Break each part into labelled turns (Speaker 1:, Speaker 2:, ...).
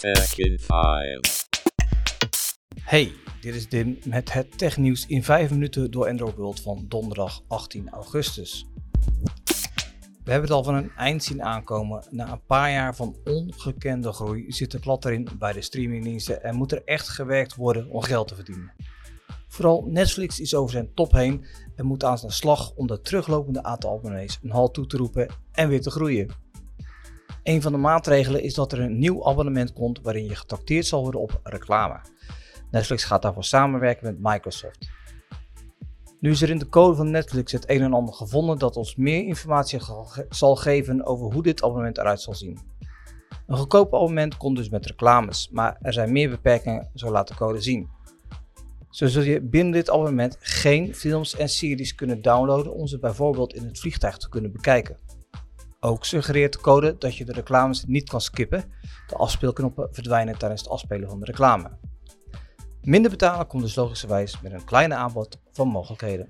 Speaker 1: Tech in 5.
Speaker 2: Hey, dit is Dim met het technieuws in 5 minuten door Android World van donderdag 18 augustus. We hebben het al van een eind zien aankomen. Na een paar jaar van ongekende groei zit de klad erin bij de streamingdiensten en moet er echt gewerkt worden om geld te verdienen. Vooral Netflix is over zijn top heen en moet aan zijn slag om de teruglopende aantal abonnees een halt toe te roepen en weer te groeien. Een van de maatregelen is dat er een nieuw abonnement komt waarin je getrakteerd zal worden op reclame. Netflix gaat daarvoor samenwerken met Microsoft. Nu is er in de code van Netflix het een en ander gevonden dat ons meer informatie zal geven over hoe dit abonnement eruit zal zien. Een goedkoop abonnement komt dus met reclames, maar er zijn meer beperkingen, zo laat de code zien. Zo zul je binnen dit abonnement geen films en series kunnen downloaden om ze bijvoorbeeld in het vliegtuig te kunnen bekijken. Ook suggereert de code dat je de reclames niet kan skippen. De afspeelknoppen verdwijnen tijdens het afspelen van de reclame. Minder betalen komt dus logischerwijs met een kleine aanbod van mogelijkheden.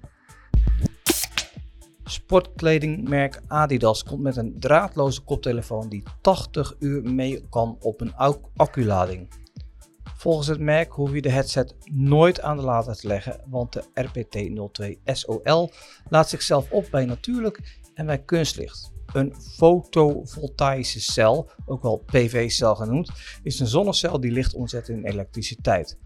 Speaker 2: Sportkledingmerk Adidas komt met een draadloze koptelefoon die 80 uur mee kan op een acculading. Volgens het merk hoef je de headset nooit aan de lader te leggen, want de RPT02 SOL laat zichzelf op bij natuurlijk en bij kunstlicht. Een fotovoltaïsche cel, ook wel PV-cel genoemd, is een zonnecel die licht omzet in elektriciteit.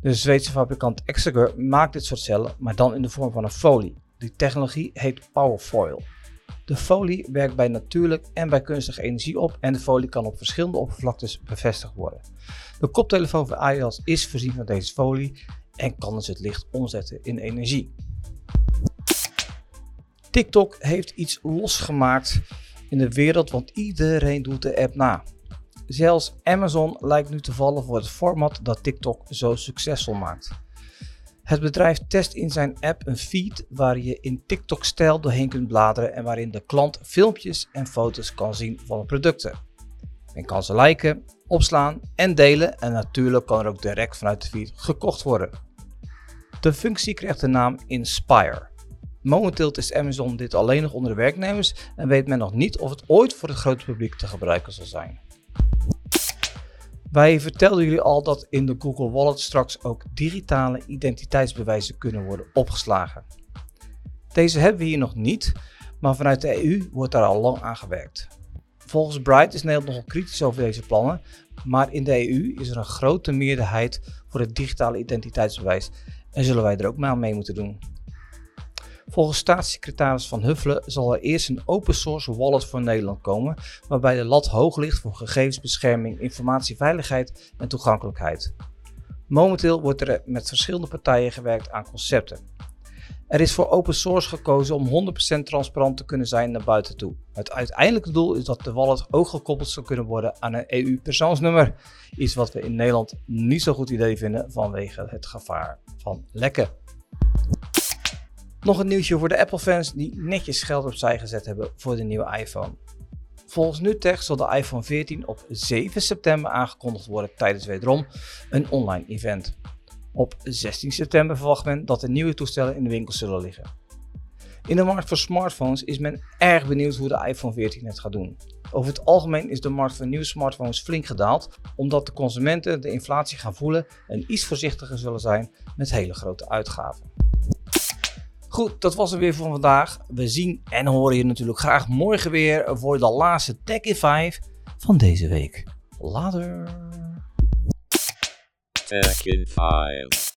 Speaker 2: De Zweedse fabrikant Exeger maakt dit soort cellen, maar dan in de vorm van een folie. Die technologie heet Powerfoil. De folie werkt bij natuurlijk en bij kunstige energie op en de folie kan op verschillende oppervlaktes bevestigd worden. De koptelefoon van Adidas is voorzien van deze folie en kan dus het licht omzetten in energie. TikTok heeft iets losgemaakt in de wereld, want iedereen doet de app na. Zelfs Amazon lijkt nu te vallen voor het format dat TikTok zo succesvol maakt. Het bedrijf test in zijn app een feed waar je in TikTok-stijl doorheen kunt bladeren en waarin de klant filmpjes en foto's kan zien van producten. Men kan ze liken, opslaan en delen en natuurlijk kan er ook direct vanuit de feed gekocht worden. De functie krijgt de naam Inspire. Momenteel is Amazon dit alleen nog onder de werknemers en weet men nog niet of het ooit voor het grote publiek te gebruiken zal zijn. Wij vertelden jullie al dat in de Google Wallet straks ook digitale identiteitsbewijzen kunnen worden opgeslagen. Deze hebben we hier nog niet, maar vanuit de EU wordt daar al lang aan gewerkt. Volgens Bright is Nederland nogal kritisch over deze plannen, maar in de EU is er een grote meerderheid voor het digitale identiteitsbewijs en zullen wij er ook maar mee moeten doen. Volgens staatssecretaris Van Huffelen zal er eerst een open source wallet voor Nederland komen, waarbij de lat hoog ligt voor gegevensbescherming, informatieveiligheid en toegankelijkheid. Momenteel wordt er met verschillende partijen gewerkt aan concepten. Er is voor open source gekozen om 100% transparant te kunnen zijn naar buiten toe. Het uiteindelijke doel is dat de wallet ook gekoppeld zou kunnen worden aan een EU-persoonsnummer. Iets wat we in Nederland niet zo goed idee vinden vanwege het gevaar van lekken. Nog een nieuwtje voor de Apple-fans die netjes geld opzij gezet hebben voor de nieuwe iPhone. Volgens NuTech zal de iPhone 14 op 7 september aangekondigd worden tijdens wederom een online event. Op 16 september verwacht men dat de nieuwe toestellen in de winkel zullen liggen. In de markt voor smartphones is men erg benieuwd hoe de iPhone 14 het gaat doen. Over het algemeen is de markt voor nieuwe smartphones flink gedaald, omdat de consumenten de inflatie gaan voelen en iets voorzichtiger zullen zijn met hele grote uitgaven. Goed, dat was het weer voor vandaag. We zien en horen je natuurlijk graag morgen weer voor de laatste Tech in 5 van deze week. Later.
Speaker 1: Tech in 5.